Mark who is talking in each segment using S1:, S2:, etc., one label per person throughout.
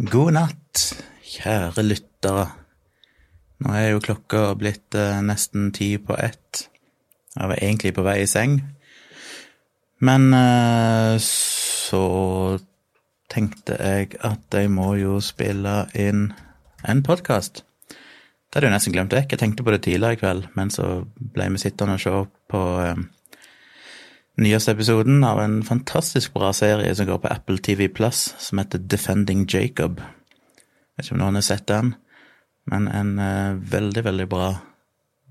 S1: God natt, kjære lyttere. Nå er jo klokka blitt eh, nesten ti på ett. Jeg var egentlig på vei i seng, men eh, så tenkte jeg at jeg må jo spille inn en podkast. Det hadde jeg nesten glemt vekk. Jeg tenkte på det tidligere i kveld, men så ble vi sittende og se på eh, nyeste episoden av en fantastisk bra serie som går på Apple TV Plus, som heter Defending Jacob. Jeg vet ikke om noen har sett den, men en uh, veldig, veldig bra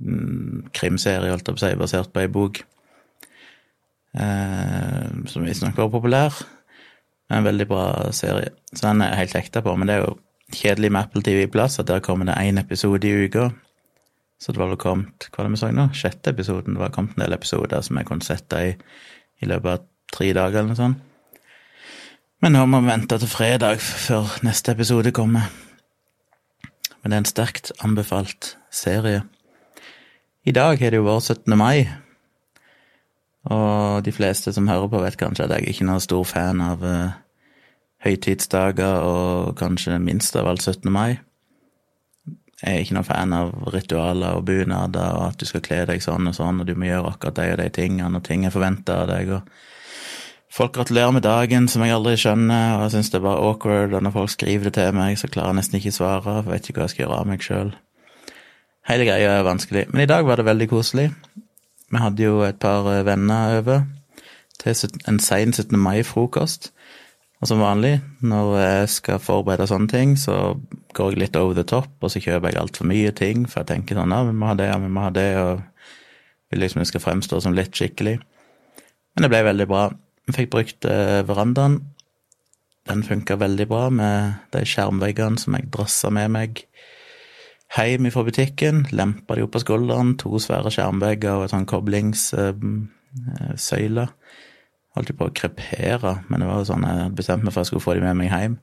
S1: mm, krimserie, holdt jeg på å si, basert på ei bok. Uh, som visstnok var populær. En veldig bra serie. Så den er jeg helt hekta på, men det er jo kjedelig med Apple TV Plus at der kommer det én episode i uka. Så det var vel kommet Hva det vi så nå? Sjette episoden. Det var kommet en del episoder som jeg kunne sette i, i løpet av tre dager eller noe sånt. Men nå må vi vente til fredag før neste episode kommer. Men det er en sterkt anbefalt serie. I dag har det jo vært 17. mai, og de fleste som hører på, vet kanskje at jeg ikke er noen stor fan av uh, høytidsdager, og kanskje minst av alt 17. mai. Jeg er ikke noen fan av ritualer og bunader, og at du skal kle deg sånn og sånn, og du må gjøre akkurat de og de tingene, og ting er forventa av deg, og Folk gratulerer med dagen, som jeg aldri skjønner, og jeg syns det er bare awkward, og når folk skriver det til meg, så klarer jeg nesten ikke svare, for jeg vet ikke hva jeg skal gjøre av meg sjøl. Hele greia er vanskelig. Men i dag var det veldig koselig. Vi hadde jo et par eh, venner over til en sein 17. mai-frokost. Og som vanlig, når jeg skal forberede sånne ting, så går jeg litt over the top, og så kjøper jeg altfor mye ting, for jeg tenker sånn ja, vi må ha det, og vi må ha det, og vil liksom skal fremstå som litt skikkelig. Men det ble veldig bra. Vi fikk brukt eh, verandaen. Den funka veldig bra med de skjermveggene som jeg drassa med meg hjem fra butikken. Lempa de opp på skulderen. To svære skjermvegger og et sånn koblingssøyle. Holdt jo på å krepere, men det var jo sånn jeg bestemte meg for at jeg skulle få de med meg hjem.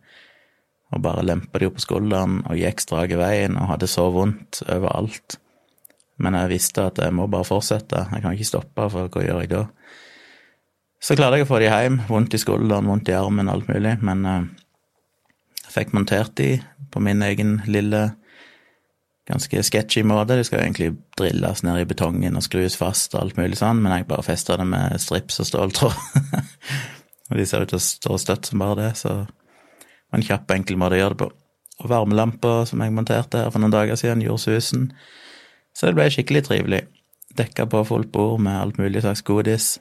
S1: Og bare lempa de opp på skulderen og gikk strak i veien og hadde så vondt overalt. Men jeg visste at jeg må bare fortsette. Jeg kan ikke stoppe, for hva gjør jeg da? Så klarte jeg å få de hjem. Vondt i skulderen, vondt i armen, alt mulig. Men uh, jeg fikk montert de på min egen lille, ganske sketchy måte. De skal egentlig drilles ned i betongen og skrues fast og alt mulig sånn, men jeg bare festa det med strips og ståltråd. og de ser ut til å stå støtt som bare det, så det var en kjapp, enkel måte å gjøre det på. Og varmelampa som jeg monterte her for noen dager siden, gjorde susen. Så det ble skikkelig trivelig. Dekka på fullt bord med alt mulig slags godis.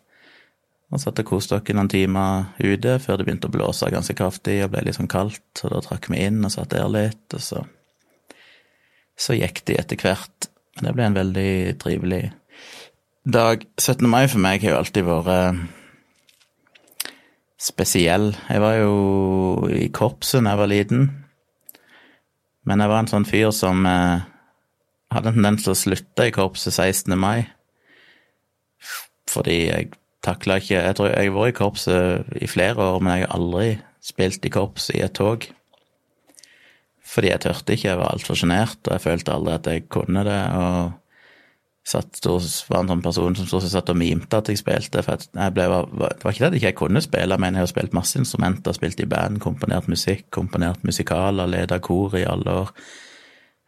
S1: Og satt og koste oss noen timer ute før det begynte å blåse ganske kraftig og ble litt sånn kaldt, så da trakk vi inn og satt der litt, og så Så gikk de etter hvert. Det ble en veldig trivelig dag. 17. mai for meg har jo alltid vært spesiell. Jeg var jo i korpset da jeg var liten, men jeg var en sånn fyr som eh, hadde en tendens til å slutte i korpset 16. mai, fordi jeg takla ikke Jeg tror jeg har vært i korpset i flere år, men jeg har aldri spilt i korps i et tog. Fordi jeg tørte ikke, jeg var altfor sjenert, og jeg følte aldri at jeg kunne det. og satt, var en sånn person som stort sett satt og mimte at jeg spilte. for jeg ble, Det var ikke det at jeg ikke kunne spille, men jeg har spilt masse instrumenter, spilt i band, komponert musikk, komponert musikaler, leda kor i alle år.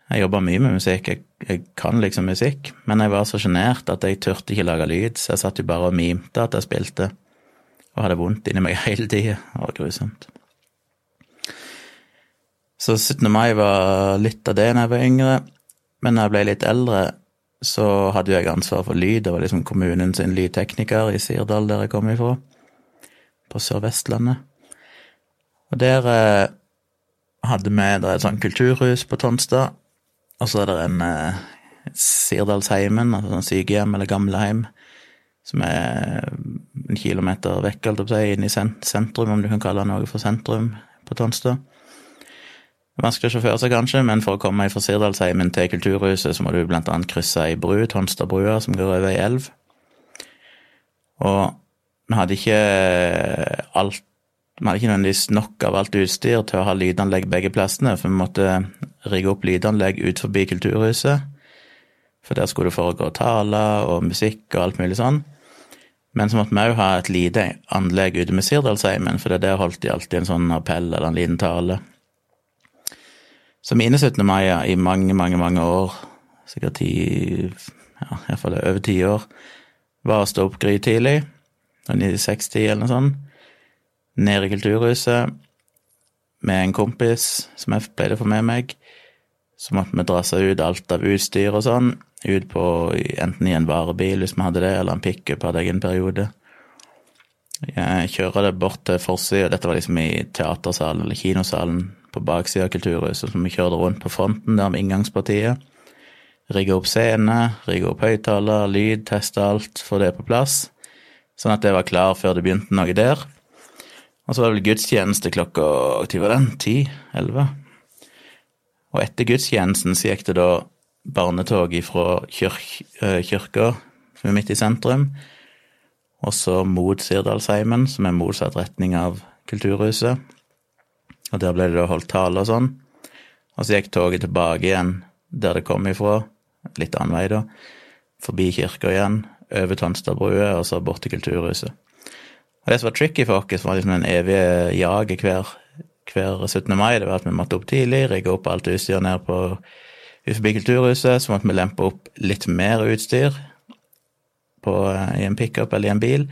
S1: Jeg jobba mye med musikk, jeg, jeg, kan liksom musikk, men jeg var så sjenert at jeg turte ikke lage lyd, så jeg satt jo bare og mimte at jeg spilte, og hadde vondt inni meg hele tida. Det var grusomt. Så 17. mai var litt av det da jeg var yngre, men da jeg ble litt eldre, så hadde jeg ansvar for lyd, det var liksom kommunen sin lydtekniker i Sirdal, der jeg kom ifra, på Sør-Vestlandet. Og der eh, hadde vi det et sånt kulturhus på Tonstad, og så er det en eh, Sirdalsheimen, altså sånn sykehjem eller gamleheim, som er en kilometer vekk, holdt jeg på å si, inne i sentrum, om du kan kalle det noe for sentrum på Tonstad. Vanskelig å sjåføre seg, kanskje, men for å komme fra Sirdalsheimen til Kulturhuset, så må du blant annet krysse ei bru, Tonstadbrua, som går over ei elv. Og vi hadde ikke alt vi hadde ikke nødvendigvis nok av alt utstyr til å ha lydanlegg begge plassene, for vi måtte rigge opp lydanlegg ut forbi Kulturhuset. For der skulle det foregå taler og musikk og alt mulig sånn. Men så måtte vi òg ha et lite anlegg ute med Sirdalsheimen, for der holdt de alltid en sånn appell eller en liten tale. Så mine 17. mai i mange, mange, mange år, sikkert ti, ja, iallfall over ti år, var å stå opp grytidlig, sånn i 60 eller noe sånt, ned i Kulturhuset med en kompis som jeg pleide å få med meg. Så måtte vi dra seg ut alt av utstyr og sånn, ut på enten i en varebil hvis vi hadde det, eller en pickup hadde jeg en periode. Jeg kjører det bort til forsida, dette var liksom i teatersalen eller kinosalen på baksida av Kulturhuset, så vi kjørte rundt på fronten der med inngangspartiet. Rigge opp scene, rigge opp høyttaler, lyd, teste alt, få det på plass. Sånn at det var klar før det begynte noe der. Og så var det vel gudstjeneste klokka hva var den? Ti? Elleve? Og etter gudstjenesten så gikk det da barnetog fra kirk, eh, kirka, som er midt i sentrum, og så mot Sirdalsheimen, som er motsatt retning av Kulturhuset. Og der ble det da holdt tale og sånn. Og så gikk toget tilbake igjen der det kom ifra, litt annen vei, da, forbi kirka igjen, over Tonstadbrua og så bort til Kulturhuset. Og det som var tricky for oss, var liksom den evige jaget hver, hver 17. mai. Det var at vi måtte opp tidlig, rigge opp alt utstyr ned på forbi Kulturhuset. Så måtte vi lempe opp litt mer utstyr på, i en pickup eller i en bil.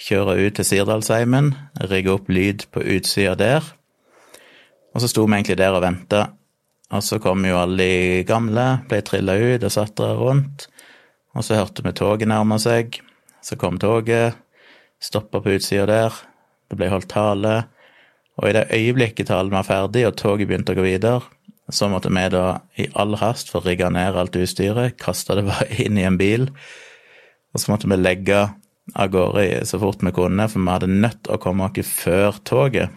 S1: Kjøre ut til Sirdalsheimen, rigge opp lyd på utsida der. Og så sto vi egentlig der og venta. Og så kom jo alle de gamle, ble trilla ut og satt der rundt. Og så hørte vi toget nærme seg. Så kom toget, stoppa på utsida der. Det ble holdt tale. Og i det øyeblikket talen var ferdig og toget begynte å gå videre, så måtte vi da i all hast få rigga ned alt utstyret, kaste det bare inn i en bil. Og så måtte vi legge av gårde så fort vi kunne, for vi hadde nødt å komme oss før toget.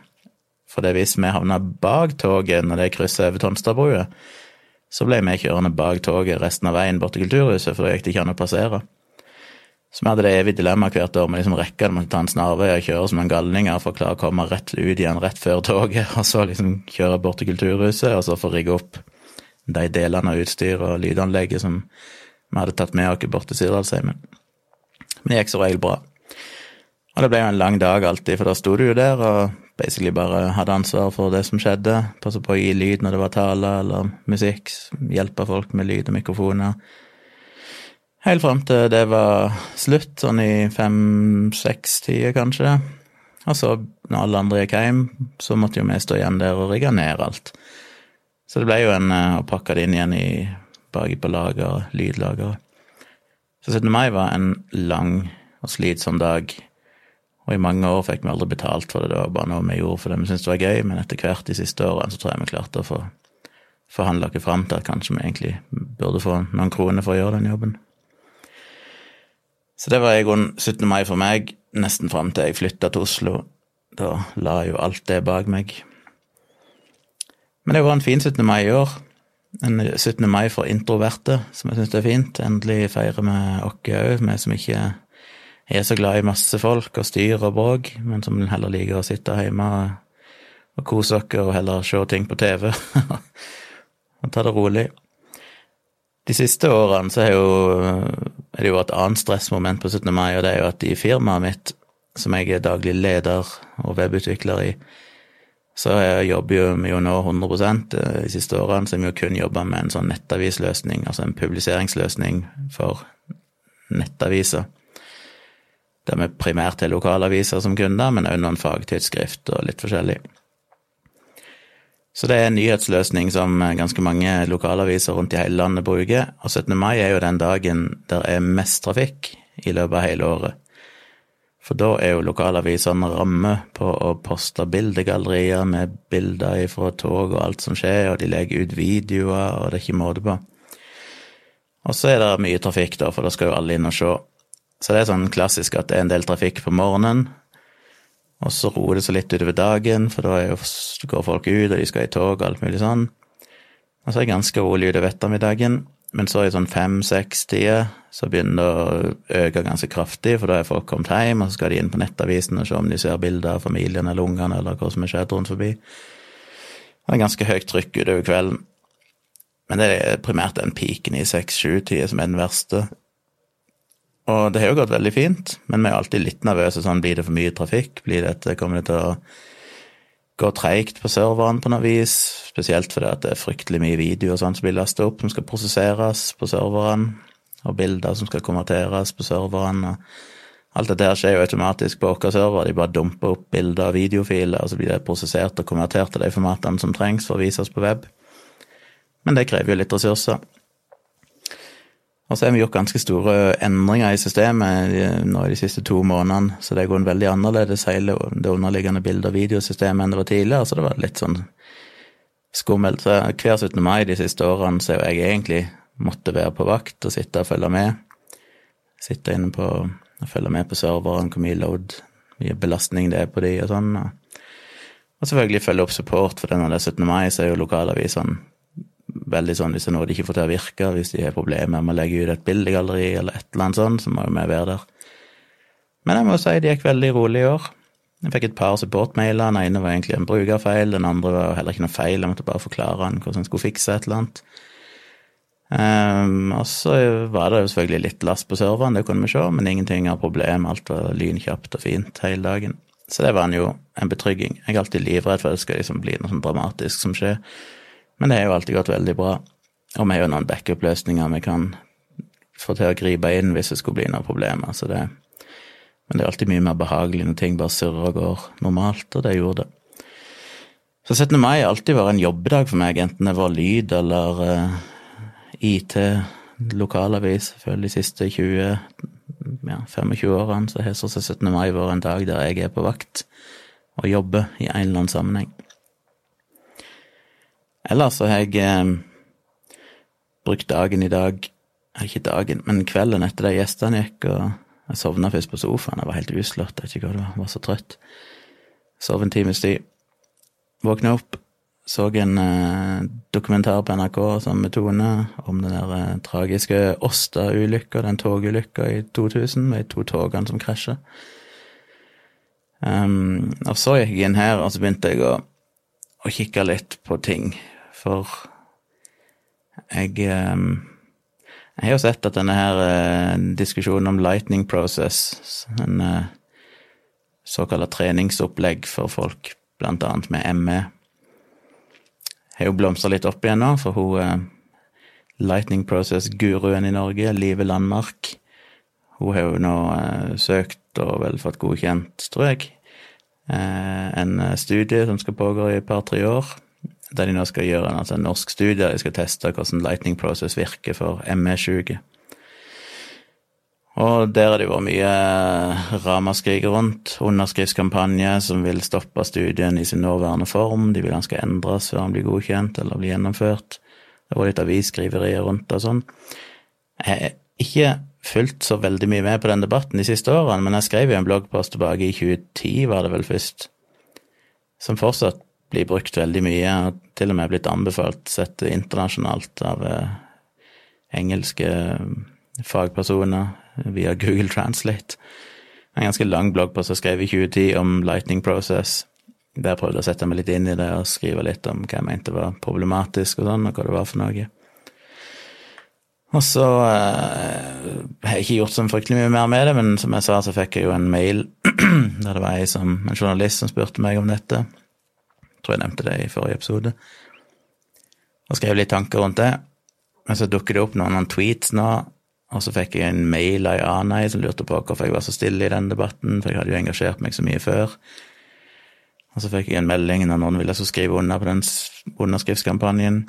S1: For det hvis vi havna bak toget når det krysser over Tonstadbrua, så ble vi kjørende bak toget resten av veien bort til Kulturhuset, for da gikk det ikke an å passere. Så vi hadde det evige dilemmaet hvert år med liksom rekka, måtte ta en snarvei og kjøre som en galninger for å klare å komme rett ut igjen rett før toget, og så liksom kjøre bort til Kulturhuset, og så få rigge opp de delene av utstyr og lydanlegget som vi hadde tatt med oss bort til Sirdalsheimen. Men det gikk som regel bra. Og det ble jo en lang dag alltid, for da sto du jo der og basically bare hadde ansvar for det som skjedde. Passe på å gi lyd når det var tale eller musikk. Hjelpe folk med lyd og mikrofoner. Helt fram til det var slutt, sånn i fem-seks-tida kanskje. Og så, når alle andre gikk hjem, så måtte jo vi stå igjen der og rigge ned alt. Så det ble jo en eh, å pakke det inn igjen i baki på lager, lydlager. Så 17. mai var en lang og slitsom dag og i mange år fikk vi aldri betalt for det, det var bare noe vi gjorde fordi vi syntes det var gøy, men etter hvert de siste årene så tror jeg vi klarte å få forhandla oss fram til at kanskje vi egentlig burde få noen kroner for å gjøre den jobben. Så det var i grunnen 17. mai for meg, nesten fram til jeg flytta til Oslo. Da la jo alt det bak meg. Men det var en fin 17. mai i år. En 17. mai for introverte, som jeg syns er fint. Endelig feirer vi oss òg, vi som ikke er så glad i masse folk og styr og bråk, men som heller liker å sitte hjemme og kose oss og heller se ting på TV og ta det rolig. De siste årene så er, jo, er det jo et annet stressmoment på 17. mai, og det er jo at i firmaet mitt, som jeg er daglig leder og webutvikler i, så jeg jobber vi jo nå 100 eh, de siste årene, så har vi jo kun jobba med en sånn nettavisløsning, altså en publiseringsløsning for nettaviser der vi primært har lokalaviser som kunder, men også noen fagtidsskrift og litt forskjellig. Så det er en nyhetsløsning som ganske mange lokalaviser rundt i hele landet bruker, og 17. mai er jo den dagen der er mest trafikk i løpet av hele året. For da er jo lokalavisene ramme på å poste bildegallerier med bilder fra tog og alt som skjer, og de legger ut videoer, og det er ikke måte på. Og så er det mye trafikk, da, for da skal jo alle inn og se. Så det er sånn klassisk at det er en del trafikk på morgenen, og så roer det seg litt utover dagen, for da jo, går folk ut, og de skal i tog og alt mulig sånn. Og så er det ganske rolig utover ettermiddagen, men så i sånn fem-seks-tider så begynner det å øke ganske kraftig, for da er folk kommet hjem, og så skal de inn på nettavisen og se om de ser bilder av familien eller ungene eller hva som er skjedd rundt forbi. Det er ganske høyt trykk utover kvelden. Men det er primært den piken i seks-sju-tida som er den verste. Og det har jo gått veldig fint, men vi er alltid litt nervøse. sånn, Blir det for mye trafikk? Blir dette, Kommer det til å gå treigt på serveren på noe vis, spesielt fordi det er fryktelig mye video og sånt som blir lasta opp, som skal prosesseres på serveren, og bilder som skal konverteres på serveren. og Alt dette skjer jo automatisk på vår server, de bare dumper opp bilder og videofiler, og så blir det prosessert og konvertert til de formatene som trengs for å vises på web. Men det krever jo litt ressurser. Og så har vi gjort ganske store endringer i systemet nå i de siste to månedene, så det går veldig annerledes hele det underliggende bilde- og videosystemet enn det var tidligere, så det var litt sånn skummelt. Så hver 17. mai de siste årene så har jeg egentlig måtte være på vakt og sitte og følge med. Sitte inne på og følge med på serveren, hvor mye load, mye belastning det er på de og sånn. Og selvfølgelig følge opp support, for når det er 17. mai, så er jo lokalavisene veldig sånn hvis det er noe de ikke får til å virke, hvis de har problemer med å legge ut et bildegalleri eller et eller annet sånt, så må jo vi være der. Men jeg må si det gikk veldig rolig i år. Jeg fikk et par supportmailer. Den ene var egentlig en brukerfeil, den andre var heller ikke noe feil. Jeg måtte bare forklare han hvordan han skulle fikse et eller annet. Um, og så var det jo selvfølgelig litt last på serveren, det kunne vi se, men ingenting av problem. Alt var lynkjapt og fint hele dagen. Så det var jo en betrygging. Jeg er alltid livredd for at det skal liksom bli noe sånn dramatisk som skjer. Men det har jo alltid gått veldig bra. Og vi har jo noen backup-løsninger vi kan få til å gripe inn hvis det skulle bli noen problemer. Så det, men det er alltid mye mer behagelig når ting bare surrer og går normalt, og det gjorde det. Så 17. mai har alltid vært en jobbedag for meg, enten det var lyd eller uh, IT, lokalavis, føler de siste 20, ja, 25 årene, så har 17. mai vært en dag der jeg er på vakt og jobber i en eller annen sammenheng. Ellers så har jeg eh, brukt dagen i dag Ikke dagen, men kvelden etter de gjestene gikk, og jeg sovna først på sofaen. Jeg var helt uslått, jeg vet ikke hva det var, jeg var så trøtt. Sov en times tid. Våkna opp, så en eh, dokumentar på NRK sammen med Tone om den der eh, tragiske Åsta-ulykka, den togulykka i 2000, med de to togene som krasja. Um, og så gikk jeg inn her, og så begynte jeg å, å kikke litt på ting for jeg ehm, Jeg har sett at denne her eh, diskusjonen om lightning process, en eh, såkalt treningsopplegg for folk, blant annet med ME, har jo blomstra litt opp igjen nå, for hun eh, lightning process-guruen i Norge, Live Landmark, hun har jo nå søkt og vel fått godkjent, tror jeg, en studie som skal pågå i et par-tre år der de nå skal gjøre altså en norsk studie. De skal teste hvordan lightning process virker for ME-syke. Og der har det vært mye ramaskrik rundt. Underskriftskampanje som vil stoppe studien i sin nåværende form. De vil han skal endres før han blir godkjent eller blir gjennomført. Det var litt avisskriverier rundt og sånn. Jeg har ikke fulgt så veldig mye med på den debatten de siste årene, men jeg skrev jo en bloggpost tilbake i 2010, var det vel først, som fortsatt blir brukt veldig mye, og til og med blitt anbefalt sett internasjonalt av eh, engelske eh, fagpersoner via Google Translate. En ganske lang blogg på som skrev i 2010 om Lightning Process. Der prøvde jeg å sette meg litt inn i det og skrive litt om hva jeg mente var problematisk og sånn, og hva det var for noe. Og så eh, har jeg ikke gjort så fryktelig mye mer med det, men som jeg sa, så fikk jeg jo en mail der det var en, som, en journalist som spurte meg om dette tror jeg nevnte det i forrige episode. Og skrev litt tanker rundt det. Men så dukker det opp noen, noen tweets nå, og så fikk jeg en mail av ei annen som lurte på hvorfor jeg var så stille i den debatten, for jeg hadde jo engasjert meg så mye før. Og så fikk jeg en melding når noen ville så skrive under på den underskriftskampanjen.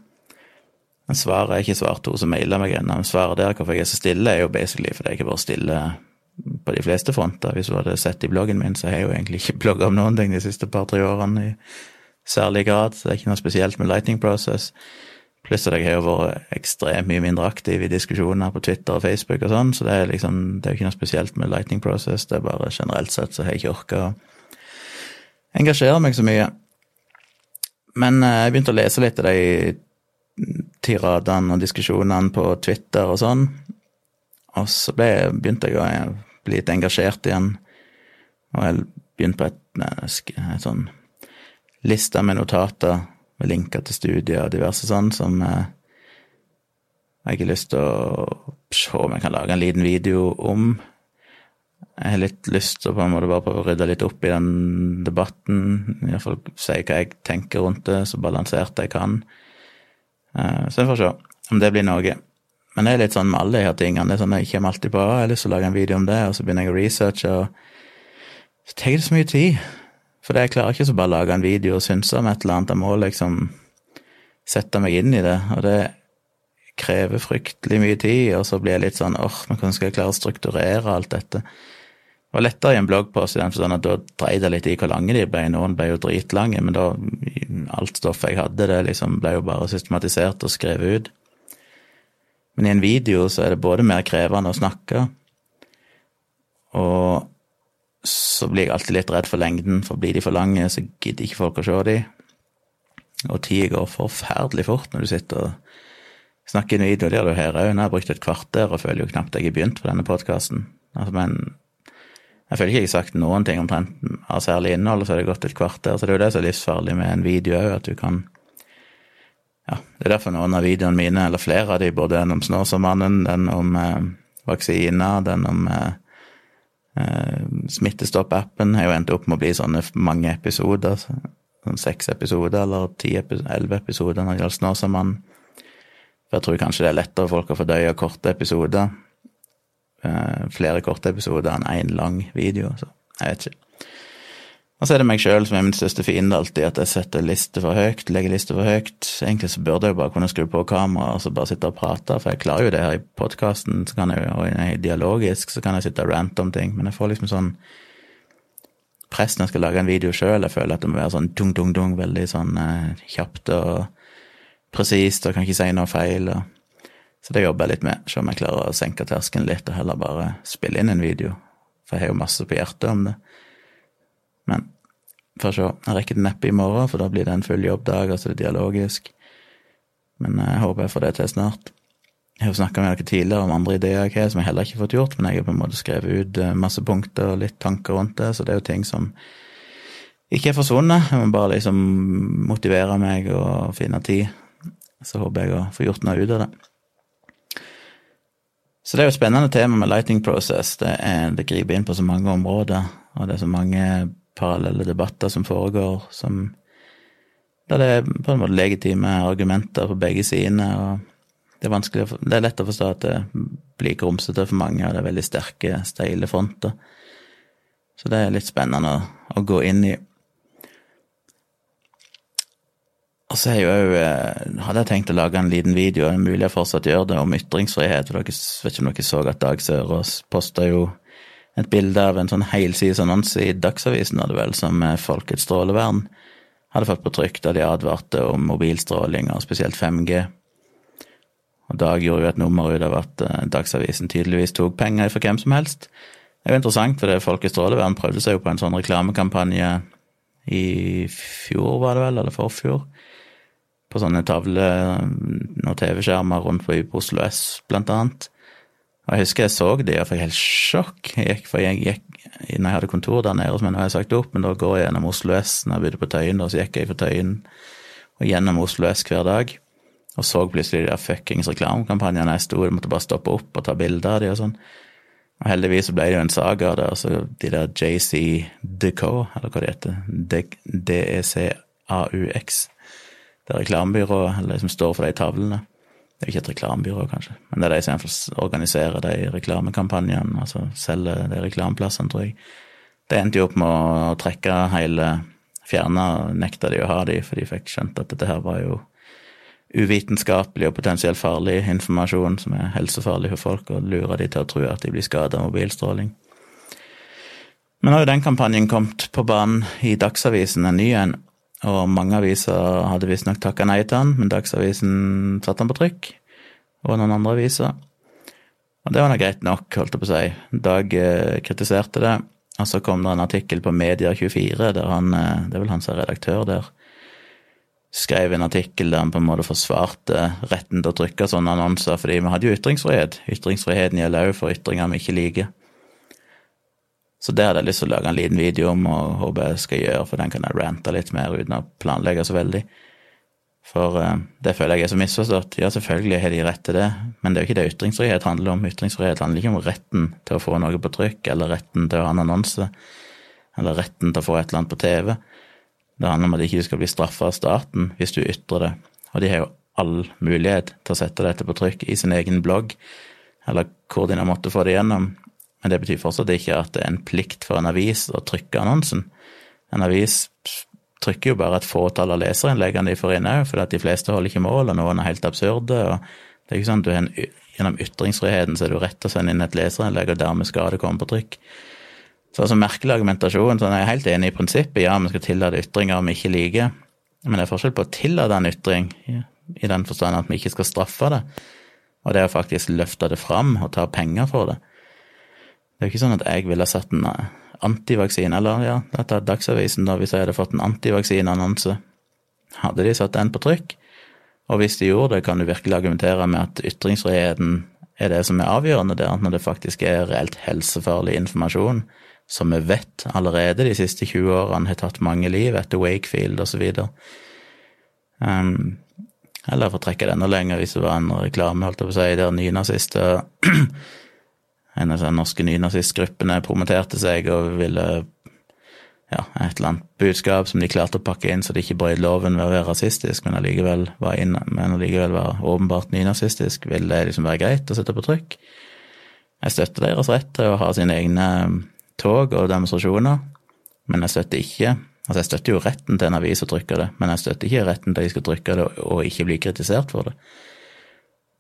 S1: Men svaret er ikke svart hun som maila meg ennå. Svaret der hvorfor jeg er så stille, er jo basically fordi jeg ikke vært stille på de fleste fronter. Hvis du hadde sett i bloggen min, så har jeg jo egentlig ikke blogga om noen ting de siste par-tre årene. i særlig grad. Så det er ikke noe spesielt med Lightning Process. Pluss at jeg har jo vært ekstremt mye mindre aktiv i diskusjoner på Twitter og Facebook og sånn, så det er liksom, det er jo ikke noe spesielt med Lightning Process. Det er bare generelt sett så har jeg ikke orka å engasjere meg så mye. Men eh, jeg begynte å lese litt av de tiradene og diskusjonene på Twitter og sånn, og så ble, begynte jeg å bli litt engasjert igjen. Og jeg begynte på et, et sånn liste med notater med linker til studier og diverse sånn som eh, jeg har lyst til å se om jeg kan lage en liten video om. Jeg har litt lyst til å på en måte bare prøve å rydde litt opp i den debatten. Iallfall si hva jeg tenker rundt det, så balansert jeg kan. Eh, så jeg får se om det blir noe. Men det er litt sånn med alle de her tingene. Det er sånn Jeg kommer alltid på jeg har lyst til å lage en video om det, og så begynner jeg å researche, og så tar det så mye tid. For jeg klarer ikke så bare lage en video og synse om et eller annet. Jeg må liksom sette meg inn i det, og det krever fryktelig mye tid, og så blir jeg litt sånn åh, men hvordan skal jeg klare å strukturere alt dette? Det var lettere i en bloggpost i den forstand at da dreide jeg litt i hvor lange de ble. Noen ble jo dritlange, men da alt stoffet jeg hadde, det liksom ble jo bare systematisert og skrevet ut. Men i en video så er det både mer krevende å snakke, og så blir jeg alltid litt redd for lengden, for blir de for lange, så gidder ikke folk å se de. Og tida går forferdelig fort når du sitter og snakker en video. Det gjør du her òg. Nå har jeg brukt et kvarter og føler jo knapt jeg har begynt på denne podkasten. Altså, men jeg føler ikke jeg har sagt noen ting omtrent av særlig innhold, så har det gått et kvarter. Så det er jo det som er livsfarlig med en video òg, at du kan Ja, det er derfor noen av videoene mine, eller flere av de, både den om Snåsamannen, den om eh, vaksiner, den om eh, Smittestopp-appen, har jo endt opp med å bli sånne mange episoder. Sånn seks episoder, eller ti, elleve episoder når det gjelder Snåsamannen. For jeg tror kanskje det er lettere for folk å fordøye korte episoder Eh, flere korte episoder enn én en lang video. Så jeg vet ikke. Og så er det meg sjøl som er min største fiende alltid, at jeg setter liste for høyt, legger liste for høyt. Egentlig så burde jeg jo bare kunne skru på kameraet og så bare sitte og prate, for jeg klarer jo det her i podkasten, og i dialogisk så kan jeg sitte og rante om ting, men jeg får liksom sånn press når jeg skal lage en video sjøl. Jeg føler at det må være sånn dung, dung, dung, veldig sånn eh, kjapt og presist, og kan ikke si noe feil. og så det jobber jeg litt med, se om jeg klarer å senke terskelen litt og heller bare spille inn en video. For jeg har jo masse på hjertet om det. Men får se. Jeg rekker det neppe i morgen, for da blir det en full jobbdag, altså det er dialogisk. Men jeg håper jeg får det til snart. Jeg har snakka med dere tidligere om andre ideer jeg har, som jeg heller ikke har fått gjort, men jeg har på en måte skrevet ut eh, masse punkter og litt tanker rundt det, så det er jo ting som ikke er forsvunnet. Jeg må bare liksom motivere meg og finne tid. Så håper jeg å få gjort noe ut av det. Så det er jo et spennende tema med lighting process. Det, er, det, griper inn på så mange områder, og det er så mange parallelle debatter som foregår, som der det er på en måte legitime argumenter på begge sidene. og det er, det er lett å forstå at det blir grumsete for mange, og det er veldig sterke, steile fronter. Så det er litt spennende å, å gå inn i. Og så jeg jo eh, hadde jeg tenkt å lage en liten video, det er mulig jeg fortsatt gjør det, om ytringsfrihet. For dere vet ikke om dere så at Dag Sørås posta jo et bilde av en sånn helsides annonse i Dagsavisen, hadde vel, som Folkets strålevern hadde fått på trykk, da de advarte om mobilstråling, og spesielt 5G. Og Dag gjorde jo et nummer ut av at eh, Dagsavisen tydeligvis tok penger for hvem som helst. Det er jo interessant, for det Folkets strålevern prøvde seg jo på en sånn reklamekampanje i fjor, var det vel, eller forfjor på sånne tavler og TV-skjermer rundt på Oslo S, blant annet. Og jeg husker jeg så de og fikk helt sjokk. Jeg gikk, for jeg gikk, når jeg hadde kontor der nede, men nå har jeg sagt opp, men da går jeg gjennom Oslo S når jeg begynte på Tøyen, og så gikk jeg på Tøyen og gjennom Oslo S hver dag. Og så plutselig de der fuckings reklamekampanjene jeg sto, jeg måtte bare stoppe opp og ta bilder av de og sånn. Og heldigvis så ble det jo en saga av det, altså de der JC Decaux, eller hva det heter, DECAUX det reklamebyrået, eller de som står for de tavlene. Det er jo ikke et reklamebyrå, kanskje, men det er de som organiserer de reklamekampanjene, altså selger de reklameplassene, tror jeg. Det endte jo opp med å trekke hele Fjerne nekta de å ha de, for de fikk skjønt at dette her var jo uvitenskapelig og potensielt farlig informasjon som er helsefarlig for folk, og lurer de til å tro at de blir skada av mobilstråling. Men har jo den kampanjen kommet på banen i Dagsavisen, en ny en, og mange aviser hadde visstnok takka nei til han, men Dagsavisen satte han på trykk. Og noen andre aviser. Og det var nå greit nok, holdt jeg på å si. Dag eh, kritiserte det. Og så kom det en artikkel på Media24 der han, eh, det er vel han som er redaktør der, skrev en artikkel der han på en måte forsvarte retten til å trykke sånne annonser, fordi vi hadde jo ytringsfrihet. Ytringsfriheten gjelder òg for ytringer vi ikke liker. Så det hadde jeg lyst til å lage en liten video om, og håper jeg skal gjøre, for den kan jeg rante litt mer uten å planlegge så veldig. For uh, det føler jeg er så misforstått. Ja, selvfølgelig har de rett til det, men det er jo ikke det ytringsfrihet handler om. Ytringsfrihet handler ikke om retten til å få noe på trykk, eller retten til å ha en annonse, eller retten til å få et eller annet på TV. Det handler om at ikke du skal bli straffa av staten hvis du ytrer det. Og de har jo all mulighet til å sette dette på trykk i sin egen blogg, eller hvor de nå måtte få det gjennom. Men det betyr fortsatt ikke at det er en plikt for en avis å trykke annonsen. En avis trykker jo bare et fåtall av leserinnleggene de får inn òg, for de fleste holder ikke mål, og noen er helt absurde. og det er ikke sånn at du en, Gjennom ytringsfriheten så er du rett til å sende inn et leserinnlegg, og dermed skal det komme på trykk. Så altså merkelig argumentasjon. sånn Jeg er helt enig i prinsippet, ja, vi skal tillate ytringer vi ikke liker, men det er forskjell på å tillate en ytring, i den forstand at vi ikke skal straffe det, og det å faktisk løfte det fram og ta penger for det. Det er jo ikke sånn at jeg ville satt en antivaksine, eller ja, dette er Dagsavisen, da, hvis jeg hadde fått en antivaksineannonse. Hadde de satt den på trykk? Og hvis de gjorde det, kan du virkelig argumentere med at ytringsfriheten er det som er avgjørende der, når det faktisk er reelt helsefarlig informasjon, som vi vet allerede de siste 20 årene har tatt mange liv etter Wakefield osv. Um, eller for å trekke det enda lenger, hvis det var en reklame, holdt jeg på å si, der nynazister en av de norske nynazistgruppene promoterte seg og ville ja, et eller annet budskap som de klarte å pakke inn så de ikke brøt loven ved å være rasistisk, men allikevel var, inn, men allikevel var åpenbart nynazistisk, ville det liksom være greit å sette på trykk. Jeg støtter deres rett til å ha sine egne tog og demonstrasjoner, men jeg støtter ikke Altså, jeg støtter jo retten til en avis å trykke det, men jeg støtter ikke retten til at de skal trykke det og ikke bli kritisert for det.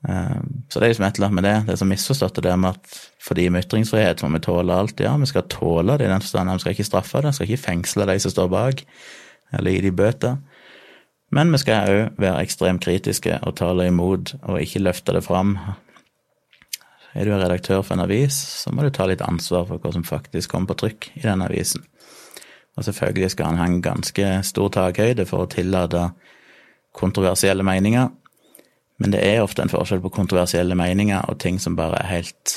S1: Eh, så det er liksom et eller annet med det. Det er så misforstått det med at fordi med ytringsfrihet må vi tåle alt. Ja, vi skal tåle det i den forstand vi skal ikke straffe det, vi skal ikke fengsle de som står bak, eller gi de bøter. Men vi skal òg være ekstremt kritiske og tale imot og ikke løfte det fram. Er du redaktør for en avis, så må du ta litt ansvar for hva som faktisk kommer på trykk i den avisen. Og selvfølgelig skal han ha en ganske stor takhøyde for å tillate kontroversielle meninger, men det er ofte en forskjell på kontroversielle meninger og ting som bare er helt,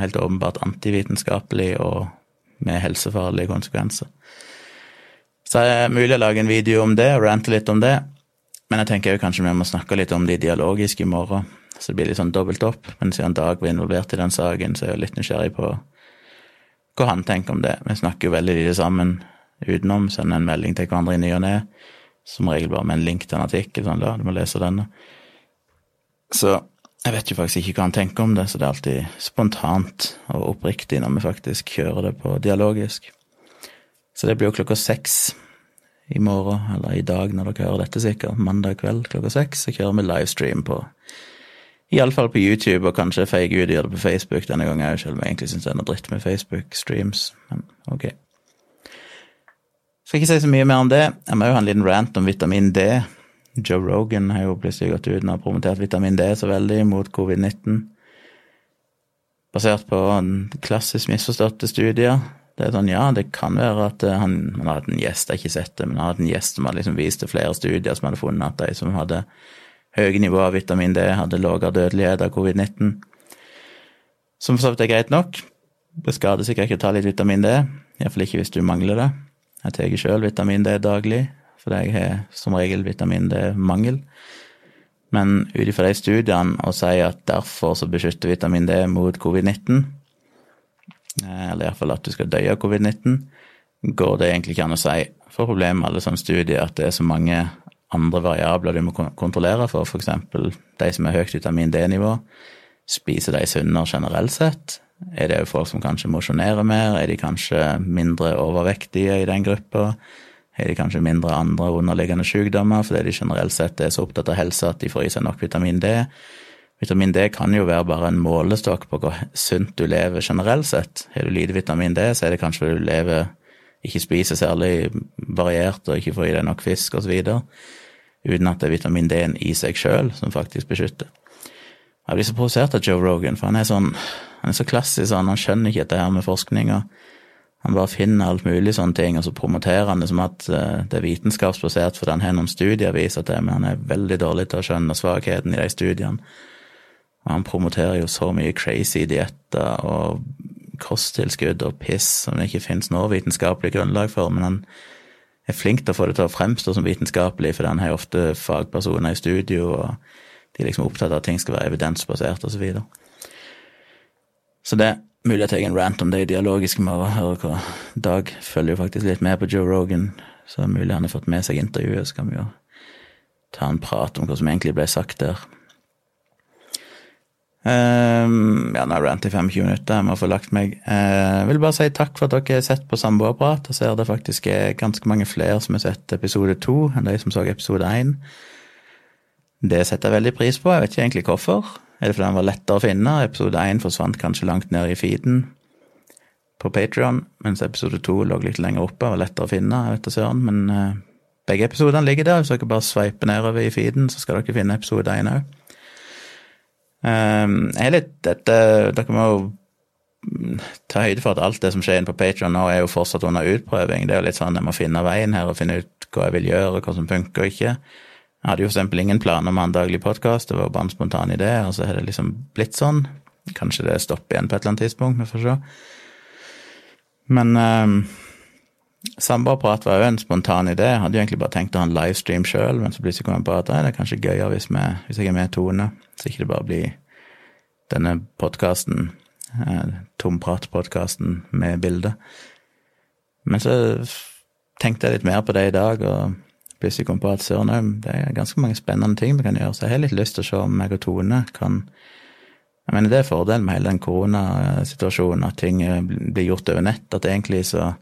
S1: helt åpenbart antivitenskapelig og med helsefarlige konsekvenser. Så det er mulig å lage en video om det og rante litt om det, men jeg tenker jo kanskje vi må snakke litt om det dialogiske i morgen, så det blir litt sånn dobbelt opp. Men siden Dag var involvert i den saken, så er jeg litt nysgjerrig på hva han tenker om det. Vi snakker jo veldig lite sammen utenom, sender en melding til hverandre i ny og ne, som regel bare med en link til en artikkel, sånn da, du må lese denne. Så jeg vet jo faktisk ikke hva han tenker om det, så det er alltid spontant og oppriktig når vi faktisk kjører det på dialogisk. Så det blir jo klokka seks i morgen, eller i dag når dere hører dette sikkert, mandag kveld klokka seks, så kjører vi livestream på Iallfall på YouTube, og kanskje feige ut og gjøre det på Facebook denne gangen òg, selv om jeg egentlig syns det er noe dritt med Facebook-streams, men ok. Skal ikke si så mye mer om det. Jeg må jo ha en liten rant om vitamin D. Joe Rogan har jo plutselig gått ut og promotert vitamin D så veldig mot covid-19. Basert på en klassisk misforståtte studier. Det er sånn, ja, det kan være at eh, han, han har hatt en gjest, jeg har sett det, men han hatt en gjest som har liksom vist til flere studier som hadde funnet at de som hadde høye nivåer av vitamin D, hadde lavere dødelighet av covid-19. Som for så vidt er greit nok. Det skader sikkert ikke å ta litt vitamin D, iallfall ikke hvis du mangler det. Jeg tar sjøl vitamin D daglig, fordi jeg har som regel vitamin D-mangel. Men ut ifra de studiene å si at derfor så beskytter vitamin D mot covid-19, eh, eller iallfall at du skal dø av covid-19, går det egentlig ikke an å si. For problemet med alle sånne studier er at det er så mange andre variabler du må kontrollere for, f.eks. de som har høyt vitamin D-nivå. Spiser de sunnere generelt sett? Er det jo folk som kanskje mosjonerer mer? Er de kanskje mindre overvektige i den gruppa? Har de kanskje mindre andre underliggende sykdommer fordi de generelt sett er så opptatt av helse at de får i seg nok vitamin D. Vitamin D kan jo være bare en målestokk på hvor sunt du lever generelt sett. Har du lite vitamin D, så er det kanskje du lever ikke spiser særlig variert og ikke får i deg nok fisk osv. Uten at det er vitamin D-en i seg sjøl som faktisk beskytter. Jeg blir så provosert av Joe Rogan, for han er sånn, han er så klassisk sånn, han skjønner ikke dette her med forskninga. Han bare finner alt mulig sånne ting, og så promoterer han det som at eh, det er vitenskapsbasert fordi han har noen studier viser til, men han er veldig dårlig til å skjønne svakheten i de studiene. Og han promoterer jo så mye crazy dietter og kosttilskudd og piss som det ikke finnes noe vitenskapelig grunnlag for, men han er flink til å få det til å fremstå som vitenskapelig, for han har ofte fagpersoner i studio, og de er liksom opptatt av at ting skal være evidensbasert, og så videre. Så det mulig at jeg en rant om det dialogiske med å høre hva Dag følger jo faktisk litt med på Joe Rogan, så mulig han har fått med seg intervjuet, så kan vi jo ta en prat om hva som egentlig ble sagt der. Um, ja, nå har jeg rant i 25 minutter, jeg må få lagt meg. Uh, vil bare si takk for at dere har sett på Samboerprat. Jeg ser det faktisk er ganske mange flere som har sett episode to enn de som så episode én. Det setter jeg veldig pris på, jeg vet ikke egentlig hvorfor. Er det fordi den var lettere å finne? Episode én forsvant kanskje langt ned i feeden på Patrion, mens episode to lå litt lenger oppe og var lettere å finne. jeg vet ikke søren, Men uh, begge episodene ligger der. Hvis dere bare sveiper nedover i feeden, så skal dere finne episode én òg. Um, dette Dere må jo ta høyde for at alt det som skjer inne på Patrion nå, er jo fortsatt under utprøving. Det er jo litt sånn jeg må finne veien her og finne ut hva jeg vil gjøre, hva som funker og ikke. Jeg hadde jo for eksempel ingen planer om en daglig podkast, det var bare en spontan idé, og så har det liksom blitt sånn. Kanskje det stopper igjen på et eller annet tidspunkt, vi får se. Men um, Samboerprat var jo en spontan idé. Jeg hadde jo egentlig bare tenkt å ha en livestream sjøl, men så plutselig kom jeg på at det er kanskje gøyere hvis, hvis, jeg er med Tone, så ikke det bare blir denne podkasten, eh, tompratpodkasten med bilde. Men så tenkte jeg litt mer på det i dag, og plutselig kom på at søren det er ganske mange spennende ting vi kan gjøre, så jeg har litt lyst til å se om meg og Tone kan Jeg mener, det er fordelen med hele den koronasituasjonen, at ting blir gjort over nett, at egentlig så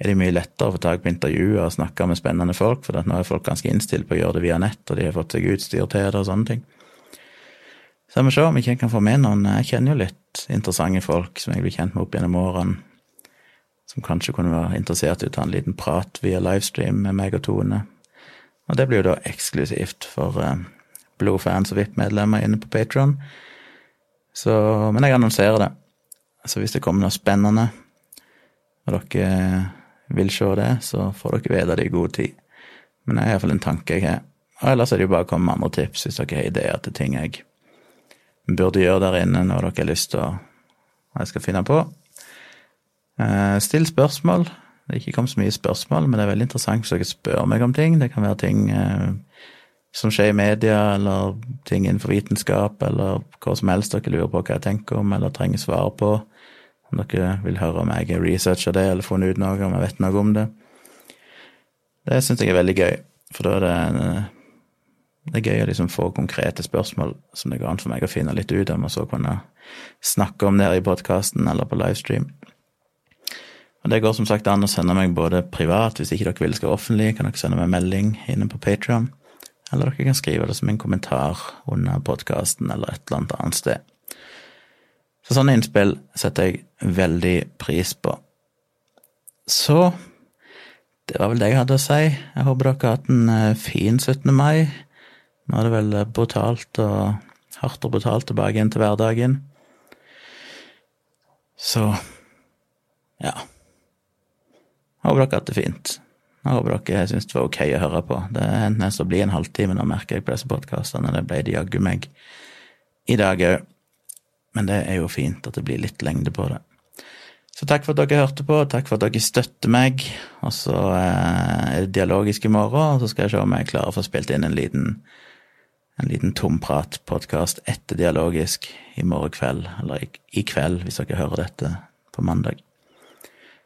S1: er det mye lettere å få tak på intervjuer og snakke med spennende folk, for nå er folk ganske innstilt på å gjøre det via nett, og de har fått seg utstyr til det og sånne ting. Så jeg må se om jeg kan få med noen Jeg kjenner jo litt interessante folk som jeg blir kjent med opp gjennom årene, som kanskje kunne være interessert i å ta en liten prat via livestream med meg og Tone. Og det blir jo da eksklusivt for uh, blodfans og VIP-medlemmer inne på Patron. Men jeg annonserer det. Så hvis det kommer noe spennende, og dere vil se det, så får dere vite det i god tid. Men det er iallfall en tanke jeg har. Og ellers er det jo bare å komme med andre tips hvis dere har ideer til ting jeg burde gjøre der inne, når dere har lyst til å jeg skal finne på. Eh, still spørsmål. Det er ikke kommet så mye spørsmål, men det er veldig interessant hvis dere spør meg om ting. Det kan være ting eh, som skjer i media, eller ting innenfor vitenskap, eller hva som helst dere lurer på hva jeg tenker om, eller trenger svar på. Om dere vil høre om jeg har researcha det, eller funnet ut noe, om jeg vet noe om det. Det syns jeg er veldig gøy, for da er det det er gøy å liksom få konkrete spørsmål som det går an for meg å finne litt ut om, og så kunne snakke om det her i podkasten eller på livestream. Og Det går som sagt an å sende meg både privat, hvis ikke dere vil skal offentlig, kan dere sende meg melding inne på Patrion, eller dere kan skrive det som en kommentar under podkasten eller et eller annet annet sted. Så sånne innspill setter jeg veldig pris på. Så det var vel det jeg hadde å si. Jeg håper dere har hatt en eh, fin 17. mai. Nå er det vel brutalt og hardt og brutalt tilbake igjen til hverdagen. Så håper dere hatt det fint. Jeg håper dere syns det var ok å høre på. Det er enten å bli en halvtime, nå merker jeg på disse podkastene. Det ble det jaggu meg i dag òg. Men det er jo fint at det blir litt lengde på det. Så takk for at dere hørte på, takk for at dere støtter meg. Og så eh, er det dialogisk i morgen, og så skal jeg se om jeg klarer å få spilt inn en liten, en liten tomprat-podkast etter dialogisk i morgen kveld, eller i kveld, hvis dere hører dette på mandag.